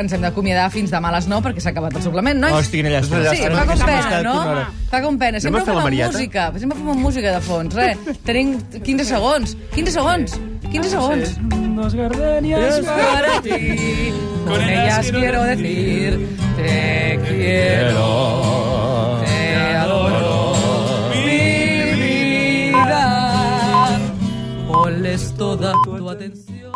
Ens hem d'acomiadar fins demà a les 9 perquè s'ha acabat el suplement, nois? No, estic allà. allà sí, fa com pena, no? Fa com pena. Sempre fem música. Sempre fem música de fons, res. Tenim 15 segons. 15 segons. 15 segons. Dos gardenias para ti Con ellas quiero decir Te quiero Te adoro Mi vida Ponles toda tu atención